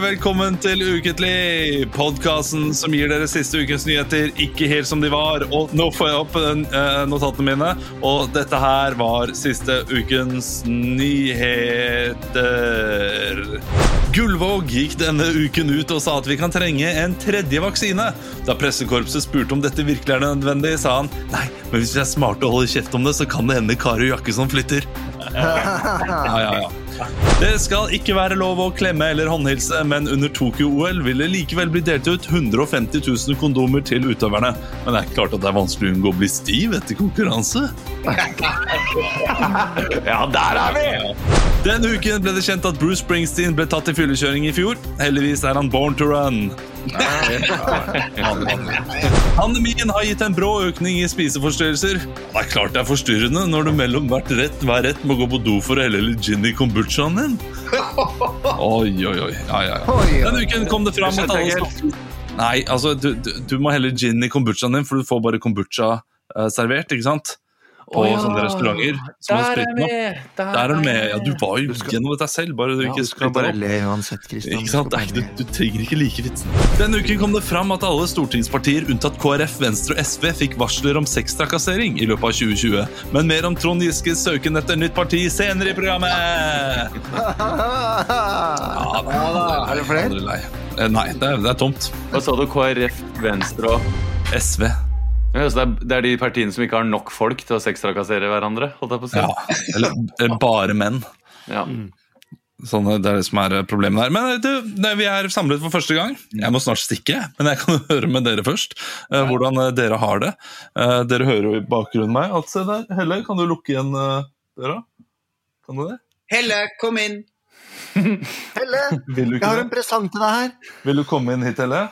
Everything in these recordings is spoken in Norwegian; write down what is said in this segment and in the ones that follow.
Velkommen til Uketlig, podkasten som gir dere siste ukens nyheter ikke helt som de var. Og nå får jeg opp uh, notatene mine, og dette her var siste ukens nyheter. Gullvåg gikk denne uken ut og sa at vi kan trenge en tredje vaksine. Da pressekorpset spurte om dette virkelig er nødvendig, sa han nei, men hvis vi er smarte og holder kjeft om det, så kan det hende Kari Jakkesson flytter. Ja, ja, ja. Det skal ikke være lov å klemme eller håndhilse, men under Tokyo-OL vil det likevel bli delt ut 150 000 kondomer til utøverne. Men det er klart at det er vanskelig å unngå å bli stiv etter konkurranse. Ja, der er vi! Denne uken ble det kjent at Bruce Springsteen ble tatt i fyllekjøring i fjor. Heldigvis er han born to run. Pandemien har gitt en brå økning i spiseforstyrrelser. Det er klart det er forstyrrende når du mellom hvert rett hver rett må gå på do for å helle litt gin i kombuchaen din. Oi, oi, oi. Ja, ja, ja. Denne uken kom det fram at alle Nei, altså, du, du, du må helle gin i kombuchaen din, for du får bare kombucha eh, servert, ikke sant? På ja. sånne restauranter. som Der er den Der er du med. Ja, du var jo gjennom dette selv, bare du Ja, ikke skal bare le uansett, Kristian. Ikke sant? Det ikke, du, du trenger ikke like vitsen. Denne uken kom det fram at alle stortingspartier unntatt KrF, Venstre og SV fikk varsler om sextrakassering i løpet av 2020. Men mer om Trond Giskes søken etter nytt parti senere i programmet! Ja, da, Er det flere? Nei, det er, det er tomt. Hva sa du? KrF, Venstre og SV. Ja, så det, er, det er de partiene som ikke har nok folk til å sextrakassere hverandre? holdt jeg på å si. Ja. Eller, bare menn. Ja. Sånn, det er det som er problemet der. Men du, vi er samlet for første gang. Jeg må snart stikke, men jeg kan høre med dere først. Uh, hvordan eh, dere har det. Uh, dere hører jo i bakgrunnen meg at se der, Helle, kan du lukke igjen uh, døra? Kan du det? Helle, kom inn! Helle, Vil du jeg har det? en presang til deg her. Vil du komme inn hit, Helle?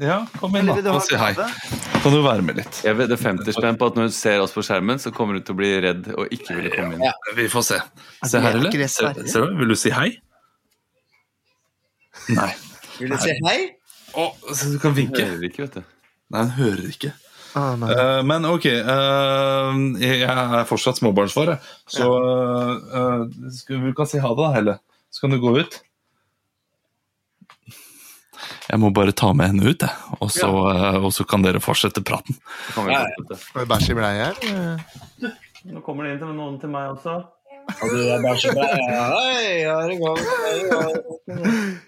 Ja, kom inn da og si hei. gave? Kan du være med litt? Jeg vedder 50 spenn på at når hun ser oss på skjermen, så kommer hun til å bli redd og ikke ville komme inn. Ja. Vi får se. Er Se her, eller? Se, du? Vil du si hei? Nei. Vil du si hei? Å, så du kan vinke. Hun Hører ikke, vet du. Nei, hun hører ikke. Ah. Eh, men ok, uh, jeg er fortsatt småbarnsfar, jeg. så uh, skal, vi kan si ha det, da, Helle. Så kan du gå ut. Jeg må bare ta med henne ut, jeg. Og så, ja. og så kan dere fortsette praten. Ja. Skal vi bæsje i bleie her? Nå kommer det inn til noen til meg også. Og du er bare i bleie? Hei, her er gått? Det gått?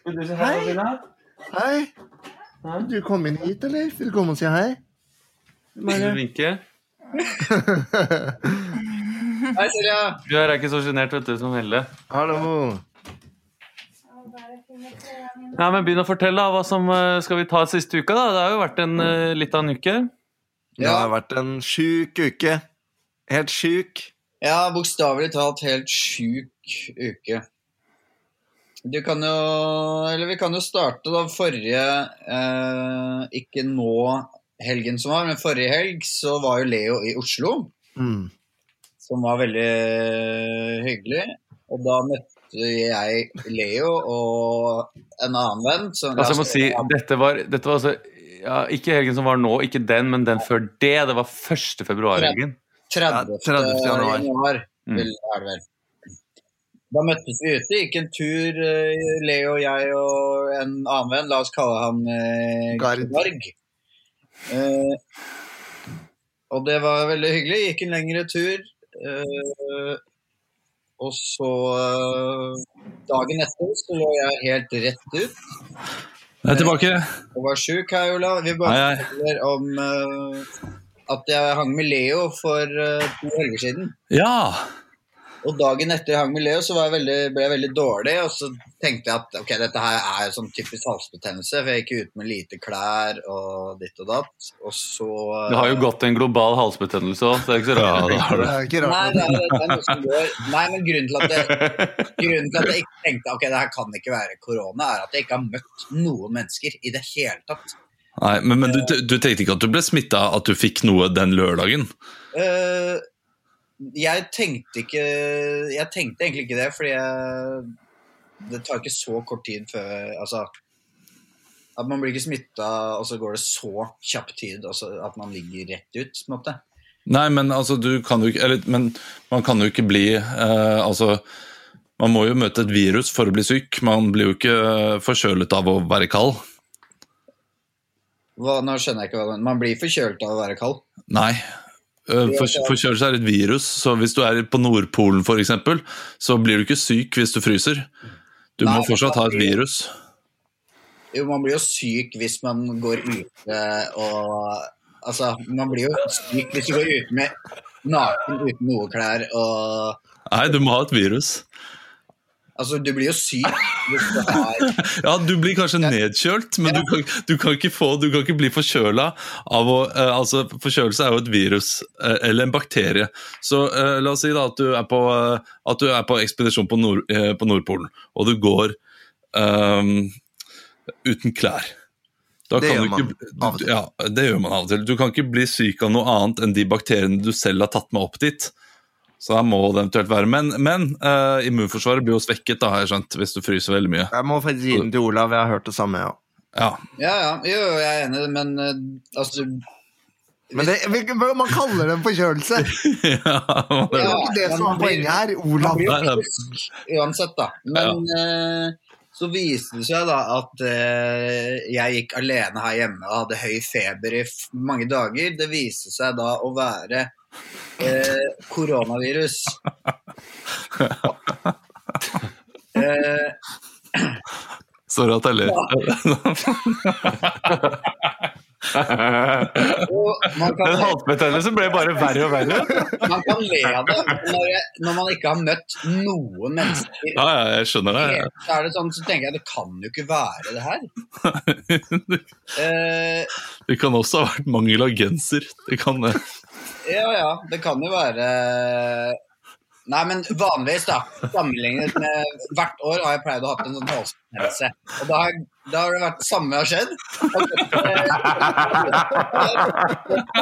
Vil du si hei? Hei. Vil du komme inn hit, eller? Vil du komme og si hei? Vil du vinke? Hei, Silja. Du er ikke så sjenert, vet du, som Helle. Hallo. Ja, men Begynn å fortelle, da. Hva som eh, skal vi ta siste uka? da? Det har jo vært en uh, litt av en uke. Det har vært en sjuk uke. Helt sjuk. Ja, bokstavelig talt helt sjuk uke. Du kan jo Eller vi kan jo starte da forrige eh, Ikke nå helgen som var, men forrige helg så var jo Leo i Oslo. Mm. Som var veldig hyggelig. Og da møtte jeg Leo og en annen venn. Som, Altså, jeg må si, dette var, dette var altså ja, Ikke helgen som var nå, ikke den, men den før det. Det var 1. februar-helgen. 30. Ja, 30. januar. januar. Mm. er det vel. Da møttes vi ute, gikk en tur, Leo og jeg og en annen venn. La oss kalle han eh, Gard. Garg. Eh, og det var veldig hyggelig. Gikk en lengre tur. eh, og så eh, Dagen etter så lå jeg helt rett ut Jeg er tilbake. og var sjuk. Hei, Olav. Vi bare forteller om uh, at jeg hang med Leo for uh, to helger siden. Ja! Og dagen etter jeg hang med Leo, så var jeg veldig, ble jeg veldig dårlig. Og så tenkte jeg at ok, dette her er jo sånn typisk halsbetennelse, for jeg gikk ut med lite klær og ditt og datt. Og så Det har jo gått en global halsbetennelse òg, så det er ikke så rart. det Det er ikke Nei, rart. det er, det er noe som går. Nei, men grunnen til, at jeg, grunnen til at jeg ikke tenkte ok, det her kan ikke være korona, er at jeg ikke har møtt noen mennesker i det hele tatt. Nei, men, men du, du tenkte ikke at du ble smitta, at du fikk noe den lørdagen? Eh, jeg tenkte ikke Jeg tenkte egentlig ikke det, fordi jeg, det tar ikke så kort tid før Altså at man blir ikke smitta, og så går det så kjapp tid altså at man ligger rett ut. på en måte. Nei, men altså, du kan jo ikke Eller, men man kan jo ikke bli eh, Altså Man må jo møte et virus for å bli syk. Man blir jo ikke forkjølet av å være kald. Hva, nå skjønner jeg ikke hva du mener. Man blir forkjølet av å være kald. Nei. Eh, For, forkjølelse er et virus, så hvis du er på Nordpolen eksempel, så blir du ikke syk hvis du fryser. Du må fortsatt ha et virus. Jo, man blir jo syk hvis man går ute og Altså, man blir jo syk hvis du går ute med naken uten noe klær og Nei, du må ha et virus. Altså, du blir jo syk hvis du har Ja, du blir kanskje nedkjølt, men du kan, du kan ikke få Du kan ikke bli forkjøla av å uh, Altså, forkjølelse er jo et virus uh, eller en bakterie. Så uh, la oss si da at du er på, at du er på ekspedisjon på, Nord, på Nordpolen, og du går um, uten klær. Da Det kan gjør du man ikke, av og til. Ja, det gjør man av og til. Du kan ikke bli syk av noe annet enn de bakteriene du selv har tatt med opp dit. Så da må det eventuelt være. Men, men uh, immunforsvaret blir jo svekket, da, har jeg skjønt, hvis du fryser veldig mye. Jeg må faktisk gi den til Olav. Jeg har hørt det samme, ja. Ja, Ja, ja, jo, jeg er enig, men uh, altså Men det, man kaller det en forkjølelse. ja, Det er var ikke det som er var poenget her. Olav. frisk uansett, da. Men eh, så viste det seg da at jeg gikk alene her hjemme og hadde høy feber i mange dager. Det viste seg da å være eh, koronavirus. Eh, Sorry at jeg ler. Den halsbetennelsen ble bare verre og verre. man kan le av det når, jeg, når man ikke har møtt noen mennesker. Ja, ja, jeg skjønner det. Så er det sånn, så tenker jeg det kan jo ikke være det her. Eh, Det kan også ha vært mangel av genser. Det kan det. Ja, ja, det kan jo være Nei, men vanligvis, da, sammenlignet med hvert år, har jeg pleid å ha en sånn halsbetennelse. Og da har, da har det vært det samme har skjedd.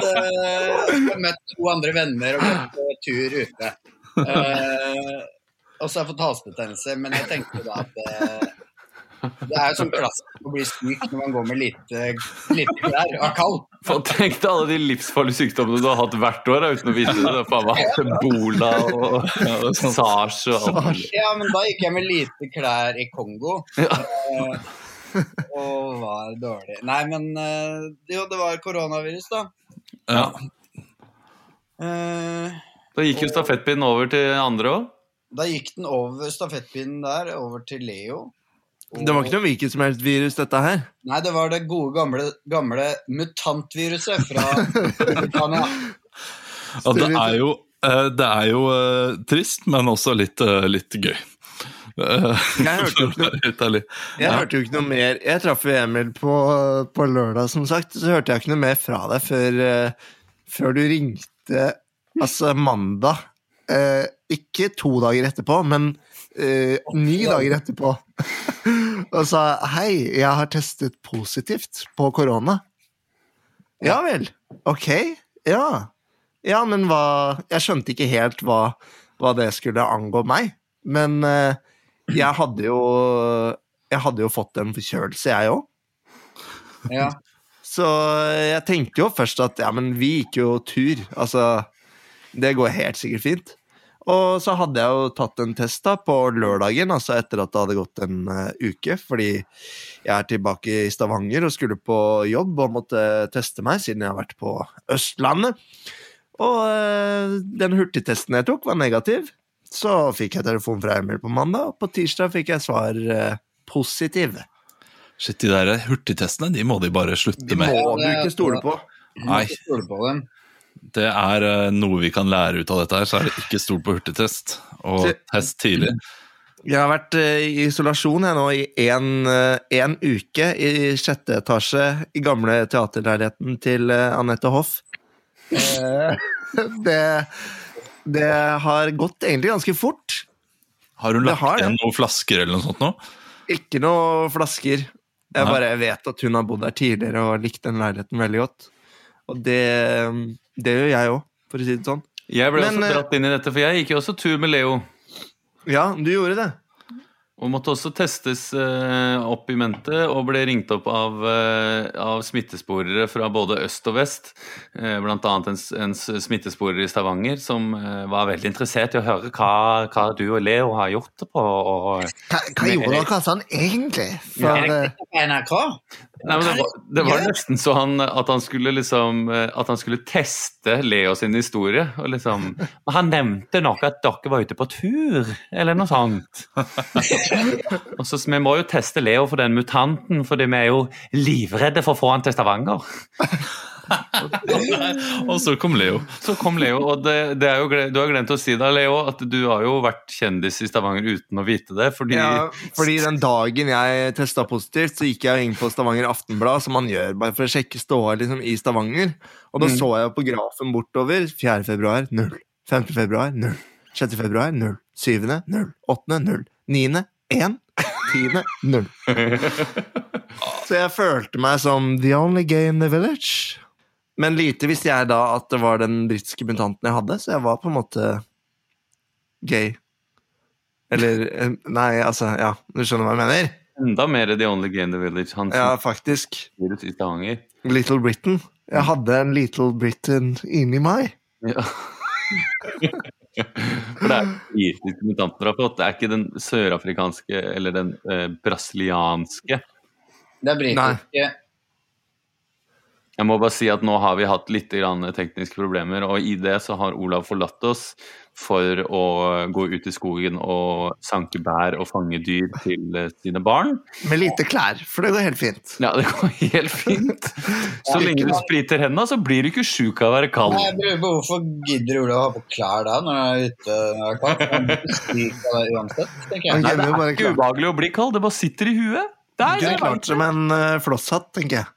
Jeg har møtt, to andre venner og gått på tur ute. Eh, og så har jeg fått halsbetennelse, men jeg tenkte da at eh, det er jo sånn klassisk å bli syk når man går med lite, lite klær og er kald. Tenk deg alle de livsfarlige sykdommene du har hatt hvert år uten å vite det. Det faen meg Ebola og sars og alt. Ja, men da gikk jeg med lite klær i Kongo. Ja. Eh, og var dårlig. Nei, men eh, jo, det var koronavirus, da. Ja. Uh, Da gikk jo stafettpinnen over til andre òg. da gikk den over stafettpinnen der, over til Leo. Det var ikke noe hvilket som helst virus, dette her. Nei, det var det gode, gamle, gamle mutantviruset fra Britannia. ja, det er jo, eh, det er jo uh, trist, men også litt, uh, litt gøy. Jeg hørte ærlig. Jeg hørte jo ikke noe mer Jeg traff jo Emil på, på lørdag, som sagt. Så hørte jeg ikke noe mer fra deg før, før du ringte Altså mandag. Eh, ikke to dager etterpå, men eh, ni dager etterpå. og sa hei, jeg har testet positivt på korona. Ja vel. Ok. Ja. Ja, men hva Jeg skjønte ikke helt hva, hva det skulle angå meg. Men eh, jeg hadde jo Jeg hadde jo fått en forkjølelse, jeg òg. Ja. Så jeg tenkte jo først at ja, men vi gikk jo tur. Altså, det går helt sikkert fint. Og så hadde jeg jo tatt en test da på lørdagen, altså etter at det hadde gått en uh, uke, fordi jeg er tilbake i Stavanger og skulle på jobb og måtte teste meg, siden jeg har vært på Østlandet. Og uh, den hurtigtesten jeg tok, var negativ. Så fikk jeg telefon fra Emil på mandag, og på tirsdag fikk jeg svar uh, positiv. Shit, de der hurtigtestene de må de bare slutte De må med. du ikke stole på. Nei. Det er eh, noe vi kan lære ut av dette her, så er det ikke stol på hurtigtest. Og test tidlig. Jeg har vært eh, i isolasjon jeg nå i én uke i sjette etasje i gamle teaterleiligheten til eh, Anette Hoff. Eh, det, det har gått egentlig ganske fort. Har hun lagt har igjen noen flasker eller noe sånt nå? Ikke noen flasker. Jeg bare vet at hun har bodd der tidligere og likt den leiligheten veldig godt. Og det, det gjør jeg òg, for å si det sånn. Jeg ble Men, også eh, dratt inn i dette, for jeg gikk jo også tur med Leo. Ja, du gjorde det. Og måtte også testes eh, opp i mente, og ble ringt opp av, eh, av smittesporere fra både øst og vest. Eh, blant annet en, en smittesporer i Stavanger som var veldig interessert i å høre hva, hva du og Leo har gjort det på. Og, Hva, hva gjorde dere sånn egentlig? For, på NRK? Nei, men det var, det var nesten så han, at han skulle liksom eh, At han skulle teste Leo sin historie. Og liksom Han nevnte noe at dere var ute på tur, eller noe sånt. og så Vi må jo teste Leo for den mutanten, fordi vi er jo livredde for å få han til Stavanger. Og så kom Leo. Så kom Leo, og det, det er jo, du har glemt å si da, Leo, at du har jo vært kjendis i Stavanger uten å vite det. Fordi ja, fordi den dagen jeg testa positivt, så gikk jeg inn på Stavanger Aftenblad, som man gjør bare for å sjekke ståa liksom, i Stavanger. Og da Mm. så jeg på grafen bortover. 4. februar, null. 5. februar, null. 6. februar, null. 7. null. 8. null. 9. 1. 10. null. Så jeg følte meg som the only gay in the village. Men lite visste jeg da at det var den britiske mutanten jeg hadde, så jeg var på en måte gay. Eller eh, Nei, altså, ja, du skjønner hva jeg mener? enda mer The Only Gay in the Village. Han Ja, faktisk. i Stavanger. Little Britain. Jeg hadde en Little Britain inni meg. Ja. For det er britiske mutanter har fått, det er ikke den sørafrikanske eller den eh, brasilianske. Det er britiske. Jeg må bare si at nå har vi hatt litt grann tekniske problemer, og i det så har Olav forlatt oss for å gå ut i skogen og sanke bær og fange dyr til eh, sine barn. Med lite klær, for det går helt fint. Ja, det går helt fint. Så lenge du spriter hendene, så blir du ikke sjuk av å være kald. Nei, Hvorfor gidder Olav å ha på klær da, når han er ute? og det er kald? Det uansett, tenker jeg. Nei, det er ikke ubehagelig å bli kald, det bare sitter i huet. Der, kunne jeg klart vet med en uh, flosshatt, tenker jeg.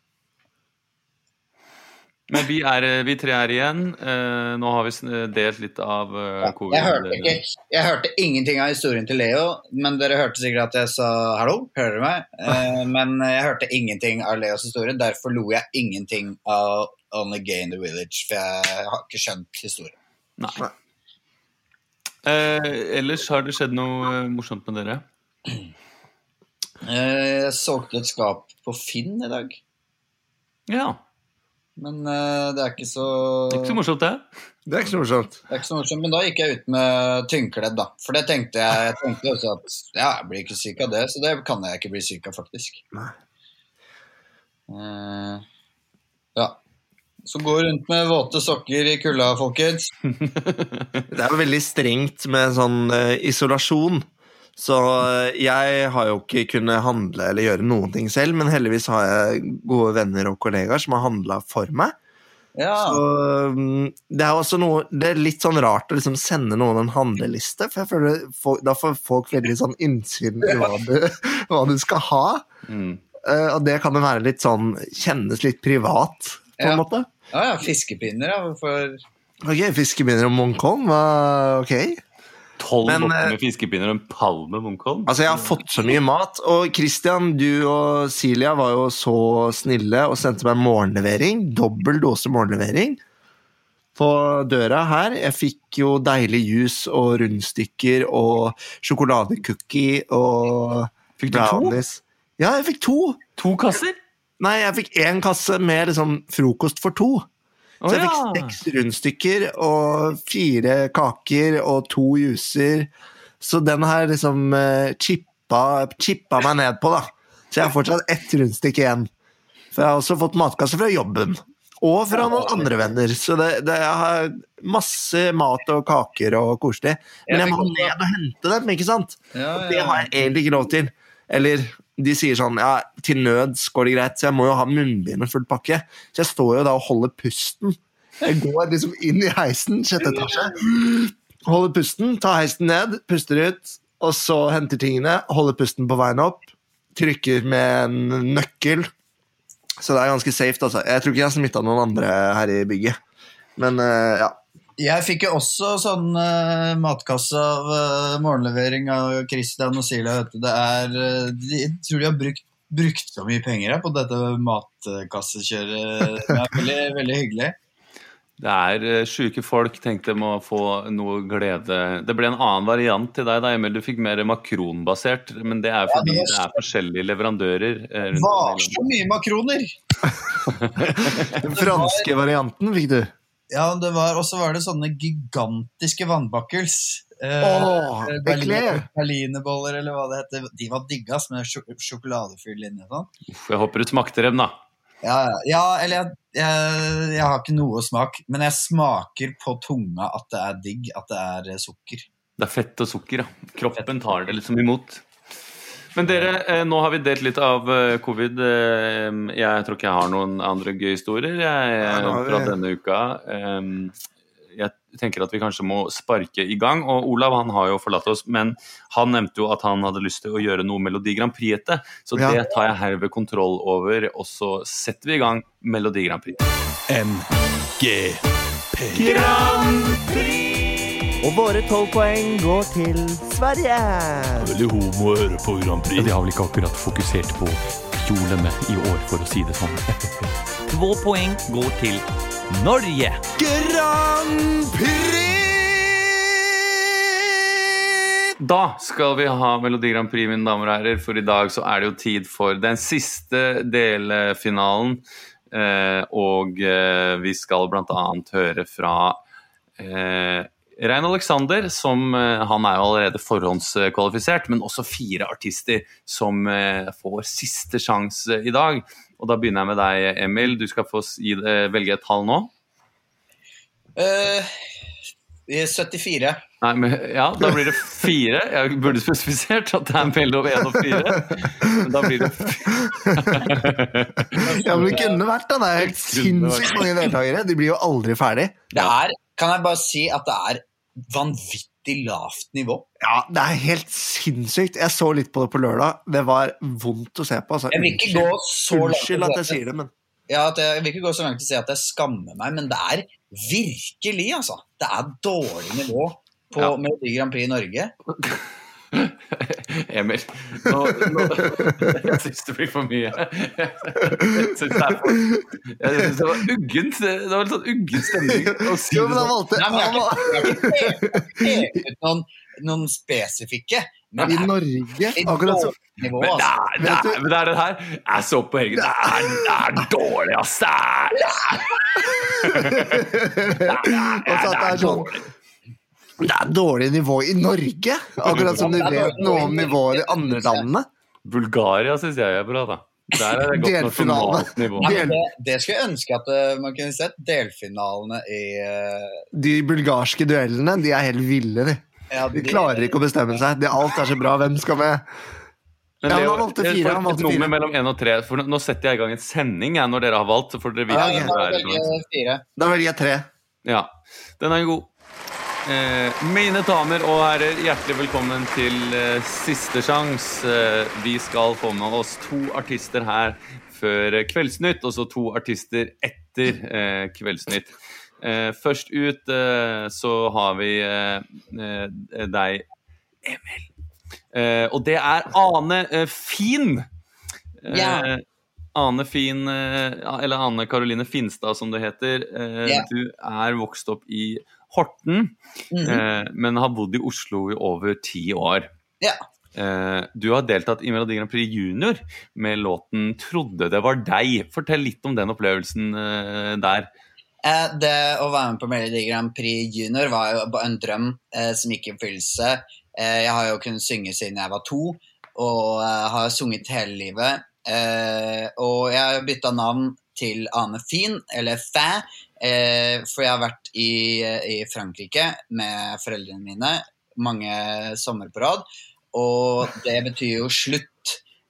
Men vi, er, eh, vi tre er igjen. Eh, nå har vi delt litt av eh, covid. Jeg hørte, ikke, jeg hørte ingenting av historien til Leo, men dere hørte sikkert at jeg sa 'hallo', hører dere meg? Eh, men jeg hørte ingenting av Leos historie, derfor lo jeg ingenting av On the Gay in the Village', for jeg har ikke skjønt historien. Nei. Eh, ellers har det skjedd noe eh, morsomt med dere? Eh, jeg solgte et skap på Finn i dag, Ja. Men uh, det er ikke så Ikke så morsomt, det. Det er ikke så morsomt. Det er ikke så morsomt, men da gikk jeg ut med tynnkledd, da. For det tenkte jeg, jeg tenkte også at ja, jeg blir ikke syk av det, så det kan jeg ikke bli syk av, faktisk. Nei. Uh, ja. Så gå rundt med våte sokker i kulda, folkens. Det er jo veldig strengt med sånn uh, isolasjon. Så eh, jeg har jo ikke kunnet handle eller gjøre noen ting selv, men heldigvis har jeg gode venner og kollegaer som har handla for meg. Ja. Så mm, det er også noe Det er litt sånn rart å liksom sende noen en handleliste, for jeg føler folk, da får folk veldig sånn innsyn i hva du, hva du skal ha. Mm. Eh, og det kan jo være litt sånn Kjennes litt privat, på en måte. ja, ja, fiskepinner, ja. For Ok, fiskepinner og Mongkong hva- ok. Tolv Men, bokker eh, med fiskepinner og en palme med Munkholm. Altså, jeg har fått så mye mat. Og Christian, du og Silja var jo så snille og sendte meg morgenlevering. Dobbel dose morgenlevering på døra her. Jeg fikk jo deilig juice og rundstykker og sjokoladecookie og Fikk du to? Ja, jeg fikk to. To kasser? Nei, jeg fikk én kasse med liksom frokost for to. Så jeg fikk seks rundstykker og fire kaker og to juicer. Så den har jeg liksom eh, chippa, chippa meg ned på, da. Så jeg har fortsatt ett rundstykke igjen. For jeg har også fått matkasse fra jobben. Og fra noen andre venner. Så det, det, jeg har masse mat og kaker og koselig. Men jeg må ned og hente dem, ikke sant? Og det har jeg egentlig ikke lov til. Eller de sier sånn ja, til nøds går det greit, så jeg må jo ha munnbind og full pakke. Så jeg står jo da og holder pusten. Jeg går liksom inn i heisen, sjette etasje, holder pusten, tar heisen ned, puster ut, og så henter tingene, holder pusten på veien opp, trykker med en nøkkel. Så det er ganske safe, altså. Jeg tror ikke jeg har smitta noen andre her i bygget. Men eh, ja. Jeg fikk jo også sånn uh, matkasse av uh, morgenlevering av Christian og Silja. vet du. Det er uh, de, Jeg tror de har brukt, brukt så mye penger her på dette matkassekjøret. Det er veldig, veldig hyggelig. Det er uh, sjuke folk. Tenkte de å få noe glede Det ble en annen variant til deg, da, Emil. Du fikk mer makronbasert, men det er fordi Ja, det det, er forskjellige leverandører. rundt Var i landet. så mye makroner! Den franske varianten fikk du. Ja, det var, og så var det sånne gigantiske vannbakkels. Eh, Berliner, ekle! Berlinerboller, eller hva det heter. De var diggas med sjo- sjokoladefyll inni og sånn. Jeg håper du smakte dem, da. Ja, ja. ja, eller jeg, jeg, jeg har ikke noe smak, men jeg smaker på tunga at det er digg, at det er eh, sukker. Det er fett og sukker, ja. Kroppen tar det liksom imot. Men dere, eh, nå har vi delt litt av eh, covid. Eh, Jeg tror ikke jeg har noen andre gøye historier jeg, fra denne uka. Jeg tenker at vi kanskje må sparke i gang. Og Olav han har jo forlatt oss, men han nevnte jo at han hadde lyst til å gjøre noe Melodi Grand Prix-ete. Så Ja. det tar jeg herved kontroll over, og så setter vi i gang Melodi Grand Prix. MGP. Og våre tolv poeng går til Sverige. Veldig homo å høre på Grand Prix. De har vel ikke akkurat fokusert på kjolene i år, for å si det sånn. Två poeng går til Norge. Grand Prix! Da skal vi ha Melodi Grand Prix, mine damer og herrer, for i dag så er det jo tid for den siste delfinalen. Eh, og eh, vi skal annet høre fra eh, Rein Alexander, som eh, han er jo allerede forhåndskvalifisert, men også fire artister som eh, får siste sjanse i dag. Og da begynner jeg med deg, Emil. Du skal få velge et tall nå. Uh, i 74. Nei, men, ja, da blir det fire. Jeg burde spesifisert at det er mellom én og fire. Men da blir det Ja, men det kunne vært da. Det er helt sinnssykt mange deltakere. De blir jo aldri ferdig. Det er, kan jeg bare si at det er vanvittig lavt nivå. Ja, det er helt sinnssykt. Jeg så litt på det på lørdag. Det var vondt å se på. Altså. Jeg vil ikke gå så langt Unnskyld at jeg sier det, men Ja, jeg vil ikke gå så langt til å si at jeg skammer meg, men det er virkelig, altså. Det er dårlig nivå på Ja. Melodi Grand Prix i Norge. Emil, nå, nå Jeg syns det blir for mye. Jeg syns det er det var uggent. Det var litt sånn uggen stemning å si Jo, det men han sånn. valgte Nei, men jeg har var, ikke, ikke pekt- noen, noen spesifikke. Men I er Norge, akkurat så nivå, Men det altså. er, det er, men det er det her. Jeg så på helgen. Det er, det er dårlig, ass. Det er, det er, det er, det er sånn Det er dårlig nivå i Norge! Akkurat som de vet noe om nivået i andre landene. Bulgaria syns jeg er bra, da. Der er det godt nasjonalt nivå. Del... det, det skulle jeg ønske at eh, man kunne sett. Delfinalene i eh, De bulgarske duellene, de er helt ville, de. De klarer ikke å bestemme seg. De, alt er så bra. Hvem skal med? Men Ja, det er han valgte fire, han valgte fire. mellom én og tre. For nå- setter jeg i gang en sending jeg, når dere har valgt. Så får dere vite Ja, hvem ok. det er. velge fire. Da velger jeg tre. Ja, den er god. Eh, mine damer og herrer, hjertelig velkommen til eh, Siste sjans. Eh, vi skal få med oss to artister her før Kveldsnytt, og så to artister etter eh, Kveldsnytt. Først ut så har vi deg, Emil. Og det er Ane Fin. Ja. Ane Fin, eller Ane Karoline Finstad som det heter. Ja. Du er vokst opp i Horten, Mhm. eh, men har bodd i Oslo i over ti år. Ja. Eh, du har deltatt i Melodi Grand Prix Junior med låten 'Trodde det var deg'. Fortell litt om den opplevelsen eh, der. Eh, Det å være med på Melodi Grand Prix Junior var jo en drøm som gikk i oppfyllelse. Eh, jeg har jo kunnet synge siden jeg var to, og har sunget hele livet. Eh, og jeg har bytta navn til Ane Fin, eller Fæ, eh, for jeg har vært i, i Frankrike med foreldrene mine mange sommer på rad, og det betyr jo slutt.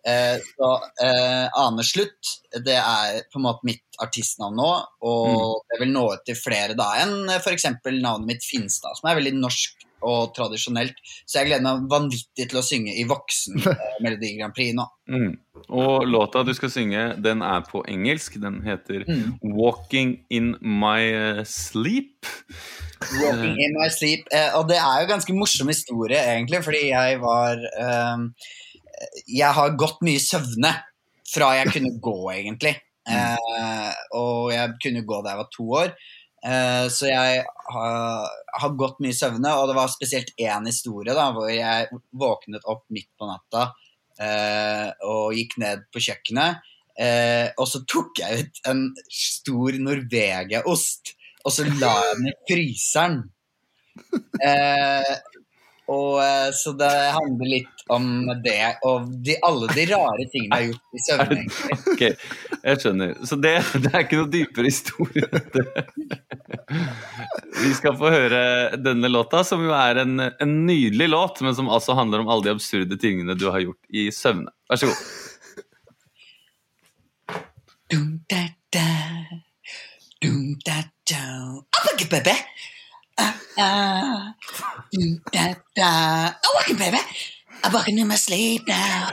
Eh, så eh, Ane Slutt, det er på en måte mitt artistnavn nå, og det vil nå ut til flere da enn f.eks. navnet mitt Finstad, som er veldig norsk og tradisjonelt. Så jeg gleder meg vanvittig til å synge i voksen eh, Melodi Grand Prix nå. Mm. Og låta du skal synge, den er på engelsk. Den heter Mm. 'Walking In My eh, Sleep'. Walking in my sleep. Eh, og det er jo ganske morsom historie, egentlig, fordi jeg var eh, Jeg har gått mye søvne fra jeg kunne gå, egentlig. Eh, og jeg kunne gå da jeg var to år. Eh, så jeg har, har gått mye søvne, og det var spesielt én historie da, hvor jeg våknet opp midt på natta eh, og gikk ned på kjøkkenet. Eh, og så tok jeg ut en stor Norvegia-ost, og så la jeg den i fryseren. Og eh, Så det handler litt om det, og de, alle de rare tingene jeg har gjort i søvne. Ok, jeg skjønner. Så det, det er ikke noe dypere historie. dette. Vi skal få høre denne låta, som jo er en, en nydelig låt, men som altså handler om alle de absurde tingene du har gjort i søvne. Vær så god. Dum, da, da. Dum, da, da. Up again, baby. Uh, uh. Dum, da, da. Oh, walking, baby. I'm walking in my sleep now.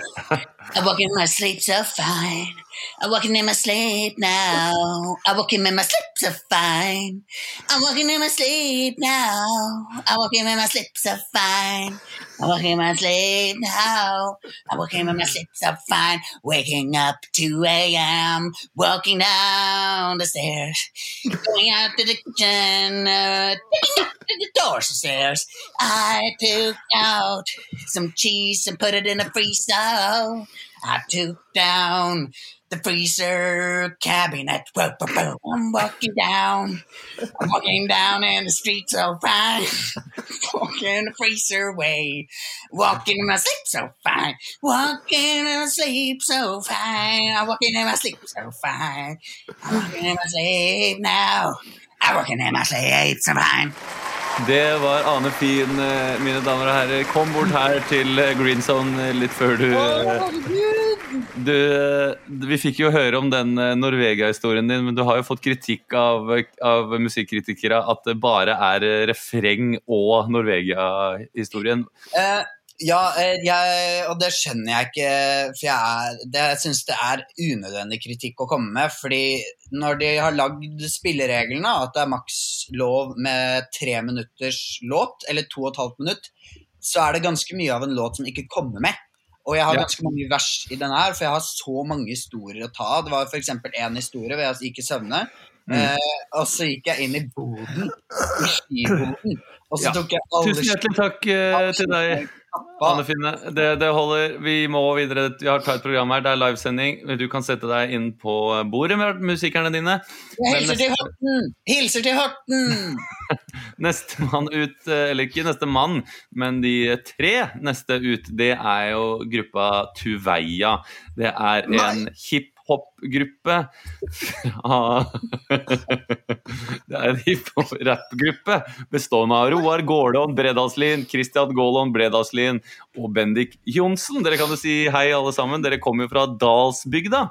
I'm walking in my sleep so fine. I'm walking in my sleep now. I'm walking in my sleep so fine. I'm walking in my sleep now. I'm walking in my sleep so fine. I'm walking in my sleep now. I'm walking in my sleep so fine. Waking up 2 a.m. Walking down the stairs. Going out to the kitchen. Uh, taking up to the stairs. I took out some cheese and put it in the freezer. I took down the freezer cabinet. Whoa, whoa, whoa. I'm walking down. I'm walking down in the street so fine. walking the freezer way. Walking in my sleep so fine. Walking in my sleep so fine. I'm walking in my sleep so fine. I'm walking in my sleep now. I'm walking in my sleep so fine. Det var Ane Fien, eh, mine damer og herrer. Kom bort her til eh, Green Zone eh, litt før du du, vi fikk jo høre om den Norvegia-historien din, men du har jo fått kritikk av, av musikkritikere at det bare er refreng og Norvegia-historien. Eh, ja, eh, jeg, og det skjønner jeg ikke, for jeg, er, det, jeg syns det er unødvendig kritikk å komme med. fordi når de har lagd spillereglene, at det er maks lov med tre minutters låt, eller to og et halvt minutt, så er det ganske mye av en låt som ikke kommer med. Og jeg har ganske mange vers i den her, for jeg har så mange historier å ta av. Det var f.eks. en historie hvor jeg gikk i søvne, eh, og så gikk jeg inn i boden, i skiboden, og så Ja. tok jeg alle Tusen hjertelig takk eh, til deg, Anne Finne. Det, det holder. Vi må videre. Vi har tatt et program her. Det er livesending. Du kan sette deg inn på bordet med musikerne dine. Jeg hilser til Horten! Hilser til Horten! Nestemann ut, eh, eller ikke neste mann, men de tre neste ut, det er jo gruppa Tuveia. Det er en hiphop-gruppe Det er en hiphop-rappgruppe bestående av Roar Gårdon Bredalslien, Christian Gålon Bredalslien og Bendik Johnsen. Dere kan jo si hei, alle sammen. Dere kommer jo fra Dalsbygda.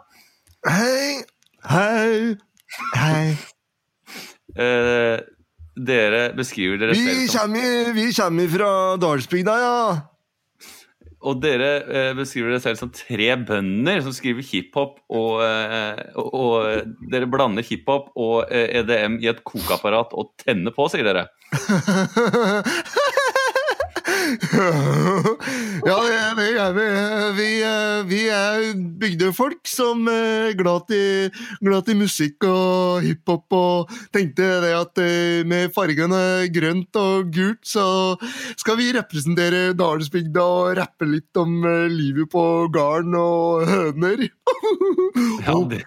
Hei, hei, hei. Eh, dere beskriver dere selv som kommer, vi kommer fra Dalsbygda, ja. Og dere eh, beskriver dere selv som tre bønder som skriver hiphop, og, eh, og, og dere blander hiphop og eh, EDM i et kokeapparat og tenner på, sier dere. ja, det, er vi. Vi, eh, vi er bygdefolk som er glad i, glad i musikk og hiphop, og tenkte det at eh, med fargene grønt og gult, så skal vi representere Dalsbygda og rappe litt om eh, livet på gården og høner. Ja, det,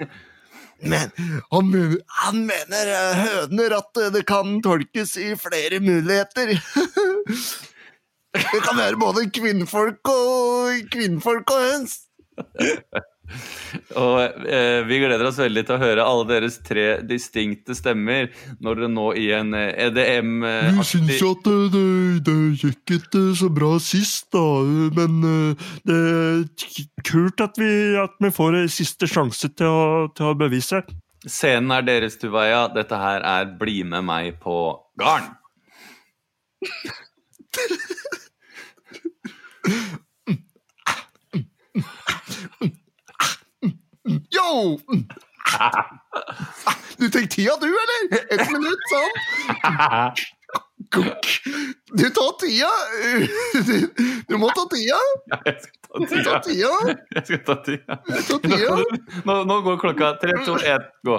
Men han mener, han mener eh, høner at eh, det kan tolkes i flere muligheter. Det kan være både kvinnfolk og kvinnfolk og høns. og eh, vi gleder oss veldig til å høre alle deres tre distinkte stemmer når dere nå i en eh, EDM eh, Vi syns jo at det, det, gikk ikke så bra sist, da, men eh, det er kult at vi, at vi får en siste sjanse til å, til å bevise. Scenen er deres, Tuveia. Dette her er Bli med meg på garn. Yo! Du trenger tida, du, eller? Ett minutt, sånn. Du tar tida! Du, må ta tida! Du tar tida. Jeg skal ta tida. Tida. Nå, nå går klokka. Tre, to, én, gå.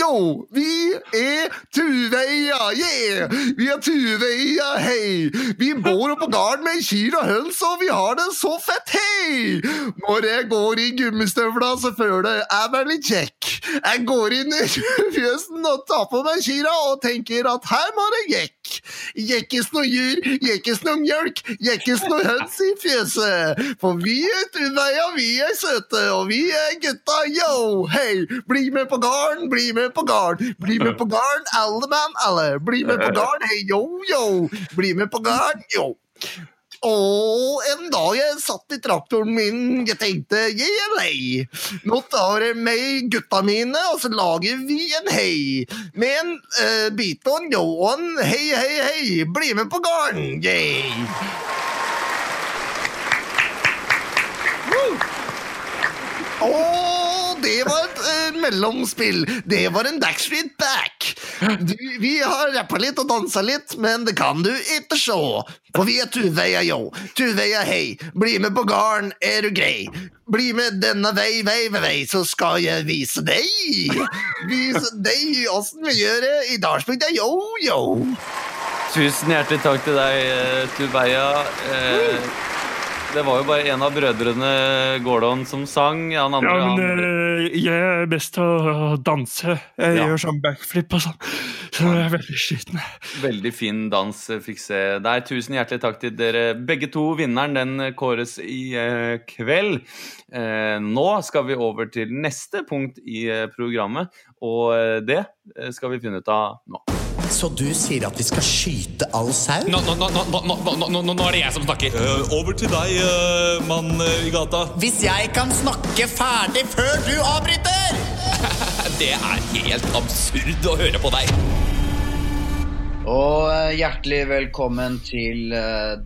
Yo, vi er Tuveia, yeah! Vi er Tuveia, hei! Vi bor på gården med kyr og høns, og vi har det så fett, hei! Når jeg går i gummistøvla, så føler jeg meg litt kjekk. Jeg går inn i fjøsen og tar på meg kyrne og tenker at her må det jekk. Jekkes noe jur, jekkes noe mjølk, jekkes noe høns i fjøset. For vi er Tuveia, vi er søte, og vi er gutta, yo, hei! Bli med på gården, bli med på garn, bli med på garn alle mann, alle. Bli med på garn hei, yo, yo. Bli med på garn yo. Og en dag jeg satt i traktoren min, jeg tenkte lei. Nå tar jeg med gutta mine, og så lager vi en hei. Med en uh, bit og en yo og en hei, hei, hei. Bli med på gården, yay. Å, det var et uh, mellomspill. Det var en Backstreet Back. Du, vi har rappa litt og dansa litt, men det kan du ikke sjå. For vi er Tuveia yo, Tuveia hei. Bli med på garden, er du grei. Bli med denne vei, vei, vei, vei, så skal jeg vise deg. Vise deg åssen vi gjør det i Dalsbygda, yo, yo. Tusen hjertelig takk til deg, eh, Tuveia. Eh, det var jo bare en av brødrene Gordon som sang. Han andre, Ja, men han, eh, jeg er best til å danse. Jeg Ja. gjør sånn backflip og sånn. Så jeg er veldig sliten. Veldig fin dans eh, fikk se der. Tusen hjertelig takk til dere begge to. Vinneren den kåres i eh, kveld. Eh, nå skal vi over til neste punkt i eh, programmet, og eh, det eh, skal vi finne ut av nå. Så du sier at vi skal skyte all sau? Nå, nå, nå, nå, nå, nå, nå, nå er det jeg som snakker. Eh, over til deg, eh, mann eh, i gata. Hvis jeg kan snakke ferdig før du avbryter! Det er helt absurd å høre på deg. Og hjertelig velkommen til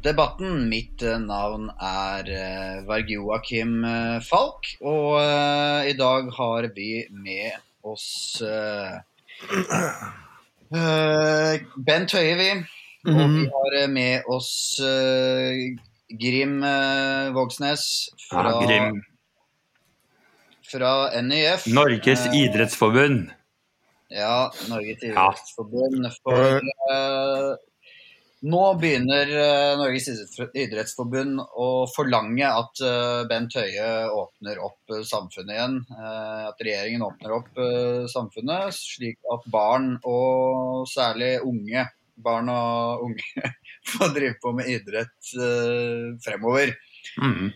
debatten. Mitt navn er uh, Varg-Joakim eh, Falk, og i dag har vi med oss Bent Høie, vi. Og vi har eh, med oss eh, Grim eh, Vågsnes fra, Ja, Grim. fra NIF. Norges Eh, idrettsforbund. Ja, Norges idrettsforbund. For eh, nå begynner eh, Norges idrettsforbund å forlange at eh, Bent Høie åpner opp eh, samfunnet igjen. at regjeringen åpner opp samfunnet, slik at barn, og særlig unge barn og unge, får drive på med idrett fremover. Mm.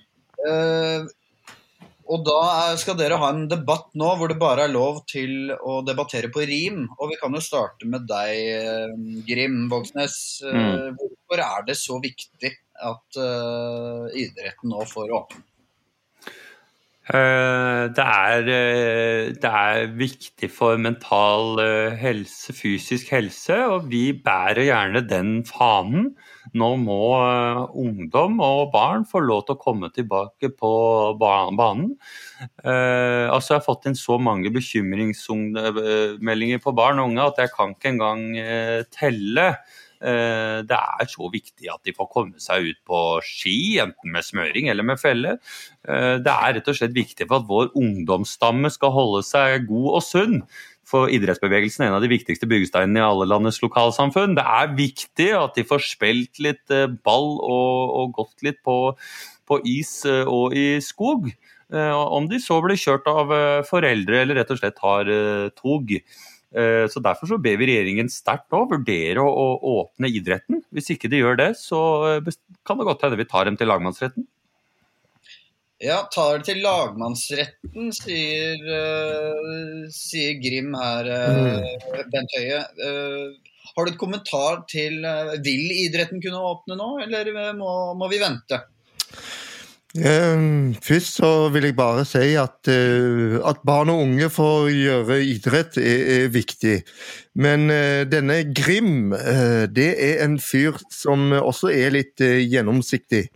Eh, og da skal dere ha en debatt nå hvor det bare er lov til å debattere på rim. Og vi kan jo starte med deg, eh, Grim Vågsnes. Mm. Hvorfor er det så viktig at uh, idretten nå får åpne? Uh, Det er, uh, det er viktig for mental eh, helse, fysisk helse, og vi bærer gjerne den fanen. Nå må eh, ungdom og barn få lov til å komme tilbake på banen. Eh, altså Jeg har fått inn så mange bekymringsmeldinger på barn og unge at jeg kan ikke engang eh, telle. Eh, Det er så viktig at de får komme seg ut på ski, enten med smøring eller med felle. Eh, Det er rett og slett viktig for at vår ungdomsstamme skal holde seg god og sunn. For idrettsbevegelsen en av de viktigste byggesteinene i alle landets lokalsamfunn. Det er viktig at de får spilt litt eh, ball og, og gått litt på, på is eh, og i skog. Eh, Om de så blir kjørt av foreldre eller rett og slett har tog. Så Derfor så ber vi regjeringen sterkt nå vurdere å, å åpne idretten. Hvis ikke de gjør det, så kan det godt hende vi tar dem til lagmannsretten. Ja, tar det til lagmannsretten, sier, uh, sier Grim her, eh, Bent Høie. Uh, har du et kommentar til Vil idretten kunne åpne nå, eller må, må vi vente? Eh, Først så vil jeg bare si at, at barn og unge får gjøre idrett er, er viktig. Men denne Grim, det er en fyr som også er litt gjennomsiktig.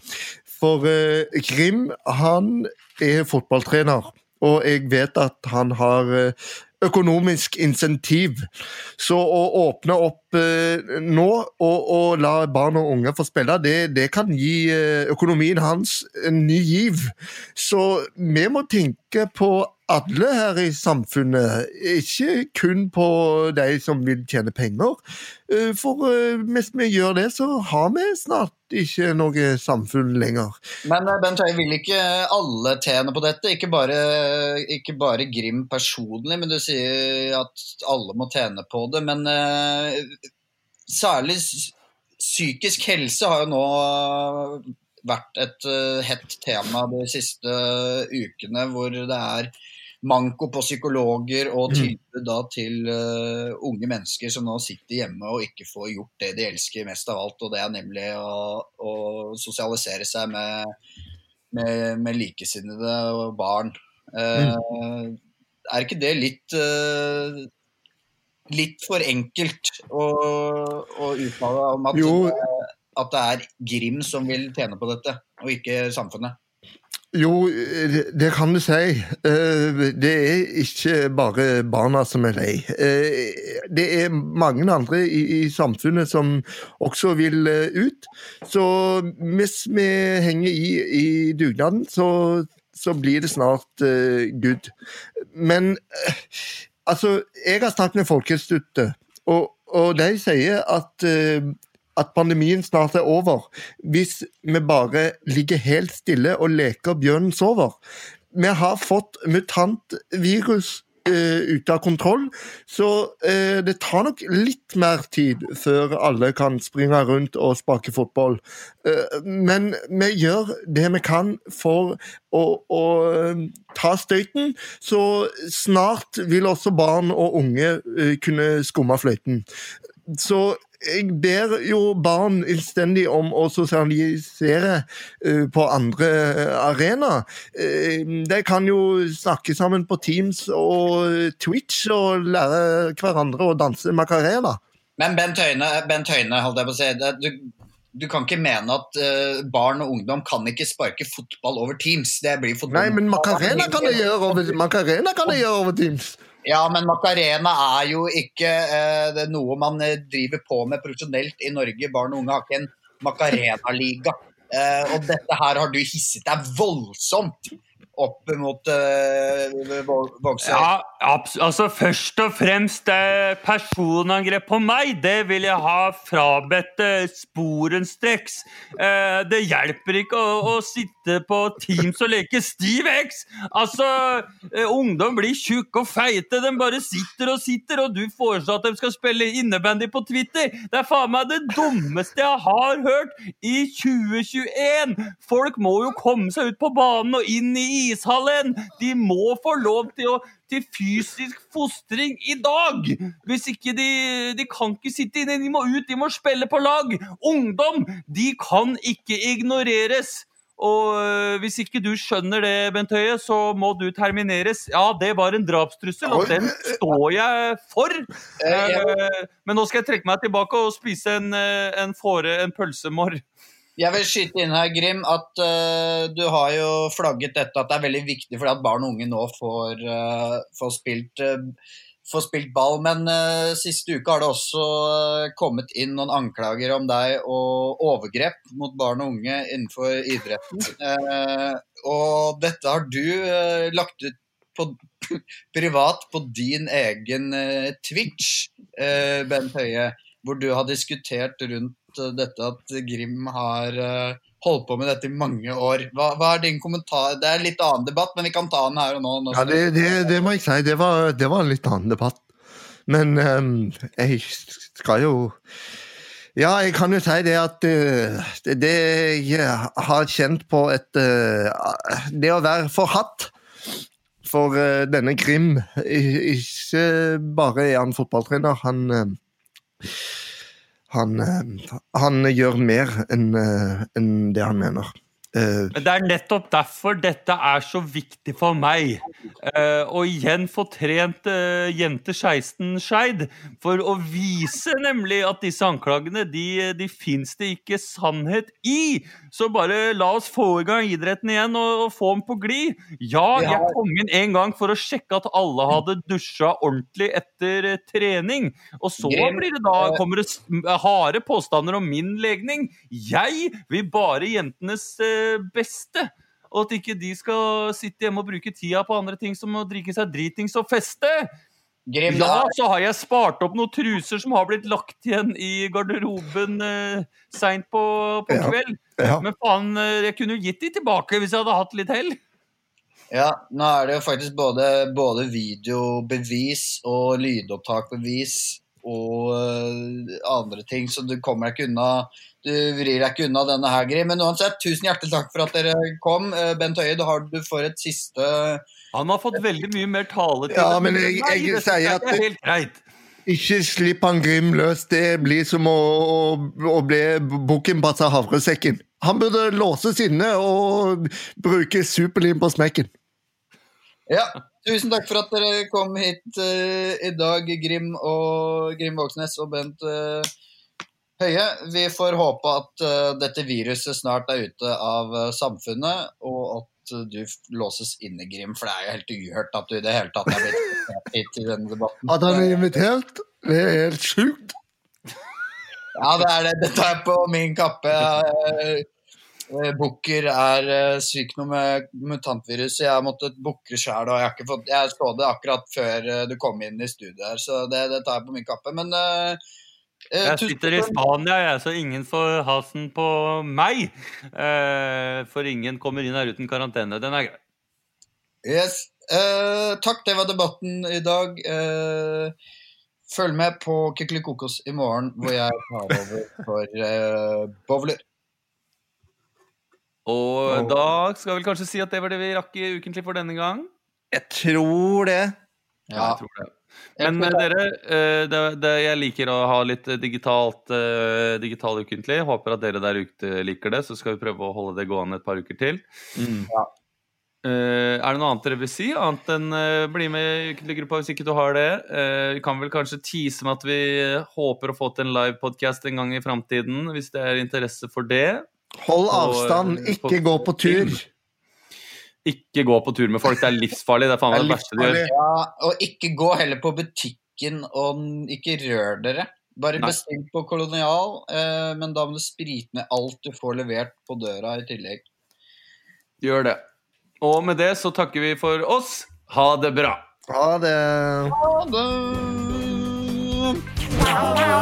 For eh, Grim, han er fotballtrener, og jeg vet at han har eh, økonomisk insentiv. Så å åpne opp eh, nå og, og la barn og unge få spille, det, det kan gi eh, økonomien hans en ny giv. Så vi må tenke på alle her i samfunnet, ikke kun på de som vil tjene penger. Eh, For eh, hvis vi gjør det, så har vi snart ikke noe samfunn lenger. Men eh, Bent Høie, vil ikke alle tjene på dette? Ikke bare, ikke bare Grim personlig, men du sier at alle må tjene på det. Men eh, særlig psykisk helse har jo nå vært et eh, hett tema de siste ukene, hvor det er manko på psykologer og tilbud da til uh, unge mennesker som nå sitter hjemme og ikke får gjort det de elsker mest av alt, og det er nemlig å, å sosialisere seg med, med, med likesinnede og barn. Eh, Er ikke det litt uh, litt for enkelt å, å uttale om at, at det er Grim som vil tjene på dette, og ikke samfunnet? Jo, det- kan du si. Eh, Det er ikke bare barna som er lei. Eh, Det er mange andre i, samfunnet som også vil eh, ut. Så hvis vi henger i, i dugnaden, så, så blir det snart good. Men altså, jeg har snakket med Folkeinstituttet, og, og de sier at at pandemien snart er over, hvis vi bare ligger helt stille og leker bjørnen sover. Vi har fått mutantvirus uh, ute av kontroll, så uh, det tar nok litt mer tid før alle kan springe rundt og sparke fotball. Uh, men vi gjør det vi kan for å, å eh, ta støyten, så snart vil også barn og unge eh, kunne skumme fløyten. Så jeg ber jo barn innstendig om å sosialisere uh, på andre eh, arenaer. Uh, de kan jo snakke sammen på Teams og Twitch og lære hverandre å danse macarena. Men Bent Høyne, Bent Høyne holdt jeg på å si, det, du, du kan ikke mene at uh, barn og ungdom kan ikke sparke fotball over Teams. Det blir fotball. Nei, men macarena kan de gjøre over, macarena kan de gjøre over Teams. Ja, men Macarena er jo ikke eh, noe man eh, driver på med profesjonelt i Norge. Barn og unge har ikke en Macarena-liga. Eh, og dette her har du hisset deg voldsomt opp mot uh, bokser? Ja, altså Først og fremst eh, personangrep på meg, det vil jeg ha frabedt eh, sporenstreks. Eh, det hjelper ikke å, å sitte på Teams og leke Steve X. Altså, eh, ungdom blir tjukke og feite, de bare sitter og sitter, og du foreslår at de skal spille innebandy på Twitter. Det er faen meg det dummeste jeg har hørt i 2021! Folk må jo komme seg ut på banen og inn i ishallen! De må få lov til å til fysisk fostring i dag! Hvis ikke de, de kan ikke sitte inne, de må ut, de må spille på lag! Ungdom, de kan ikke ignoreres! Og øh, hvis ikke du skjønner det, Bent Høie, så må du termineres. Ja, det var en drapstrussel, og den står jeg for. Eh, men nå skal jeg trekke meg tilbake og spise en, eh, en fåre, en pølsemorr. Jeg vil skyte inn her, Grim, at uh, du har jo flagget dette at det er veldig viktig fordi at barn og unge nå får, uh, får, spilt, uh, får spilt ball. Men siste uke har det også kommet inn noen anklager om deg og overgrep mot barn og unge innenfor idretten. Og dette har du lagt ut på privat på din egen Twitch, Bent Høie, hvor du har diskutert rundt dette at Grim har eh, holdt på med dette i mange år. Hva, hva er din kommentar? Det er en litt annen debatt, men vi kan ta den her og nå. nå Ja, det, det, det må jeg si. Det var, det var en litt annen debatt. Men um, jeg skal jo Ja, jeg kan jo si det at eh, det, det jeg har kjent på et eh, Det å være forhatt for eh, denne Grim Ikke bare er han fotballtrener, han eh, han, eh, han gjør mer enn en enn det han mener. Eh, Men det er nettopp derfor dette er så viktig for meg. Å og igjen få trent uh, jente 16 Skeid. For å vise nemlig at disse anklagene, de, de fins det ikke sannhet i. Så bare la oss få i gang idretten igjen og, og få den på glid. Ja, jeg kom inn en gang for å sjekke at alle hadde dusja ordentlig etter eh, trening. Og så blir det da, eh, kommer det harde påstander om min legning. Jeg vil bare jentenes eh, beste. Og at ikke de skal sitte hjemme og bruke tida på andre ting som å drikke seg dritings og feste. Grim, Ja, så har jeg spart opp noen truser som har blitt lagt igjen i garderoben eh, seint på, på Ja. kveld. Ja. Men faen, eh, jeg kunne jo gitt de tilbake hvis jeg hadde hatt litt hell. Ja, nå er det jo faktisk både, både videobevis og lydopptakbevis og øh, andre ting, så du kommer deg ikke unna Du vrir deg ikke unna denne her, Gry. Men uansett, tusen hjertelig takk for at dere kom. Eh, Bent Høie, da har du for et siste Han har fått veldig mye mer taletid. Ja, men jeg- jeg, jeg sier at er helt greit. Ikke slipp han Grim løs. Det blir som å, å, å bli bukken på havresekken. Han burde låses inne og bruke superlim på smekken. Ja, tusen takk for at dere kom hit uh, i dag, Grim og Grim Vågsnes og Bent uh, Høie. Vi får håpe at uh, dette viruset snart er ute av samfunnet, og at du låses inne, Grim. For det er jo helt uhørt at du i det hele tatt er blitt hit i denne debatten. At han er invitert, det er helt sjukt. Ja, det er det. Dette er på min kappe. Eh, eh, Booker er uh, syk nå med mutantvirus. Jeg har måttet booke sjøl, og jeg, har ikke fått, jeg så det akkurat før eh, du kom inn i studio her, så det, det tar jeg på min kappe. Men eh, eh, Jeg sitter i Spania, jeg, så ingen får hasen på meg. Uh, for ingen kommer inn her uten karantene. Den er grei. Yes. Uh, takk, det var debatten i dag. Uh, følg med på Kykelikokos i morgen, hvor jeg tar over for uh, Bowler. Og da skal vi kanskje si at det var det vi rakk i Ukentlig for denne gang. Jeg tror det. Ja. Jeg tror det. Men eh, dere, eh, det, det, jeg liker å ha litt eh, digitalt eh, digital ukentlig. Håper at dere der ute liker det, så skal vi prøve å holde det gående et par uker til. Ja. Uh, er det noe annet dere vil si? Annet enn uh, bli med i ukentlig gruppa hvis ikke du har det. Uh, vi kan vel kanskje tease med at vi håper å få til en livepodcast en gang i framtiden, hvis det er interesse for det. Hold avstand, og, ikke gå på tur. Ikke gå på tur med folk, det er livsfarlig. Det er faen meg Det er det verste du gjør. Ja, og ikke gå heller på butikken og ikke rør dere. Bare Nei. bestill på Kolonial, eh, men da må du sprite ned alt du får levert på døra i tillegg. Gjør det. Og med det så takker vi for oss. Ha det bra. Ha det. Ha det. Ha det!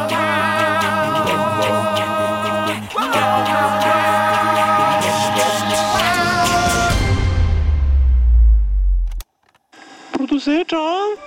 Produsert av